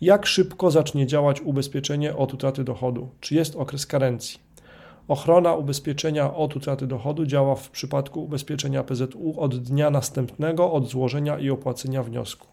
Jak szybko zacznie działać ubezpieczenie od utraty dochodu? Czy jest okres karencji? Ochrona ubezpieczenia od utraty dochodu działa w przypadku ubezpieczenia PZU od dnia następnego od złożenia i opłacenia wniosku.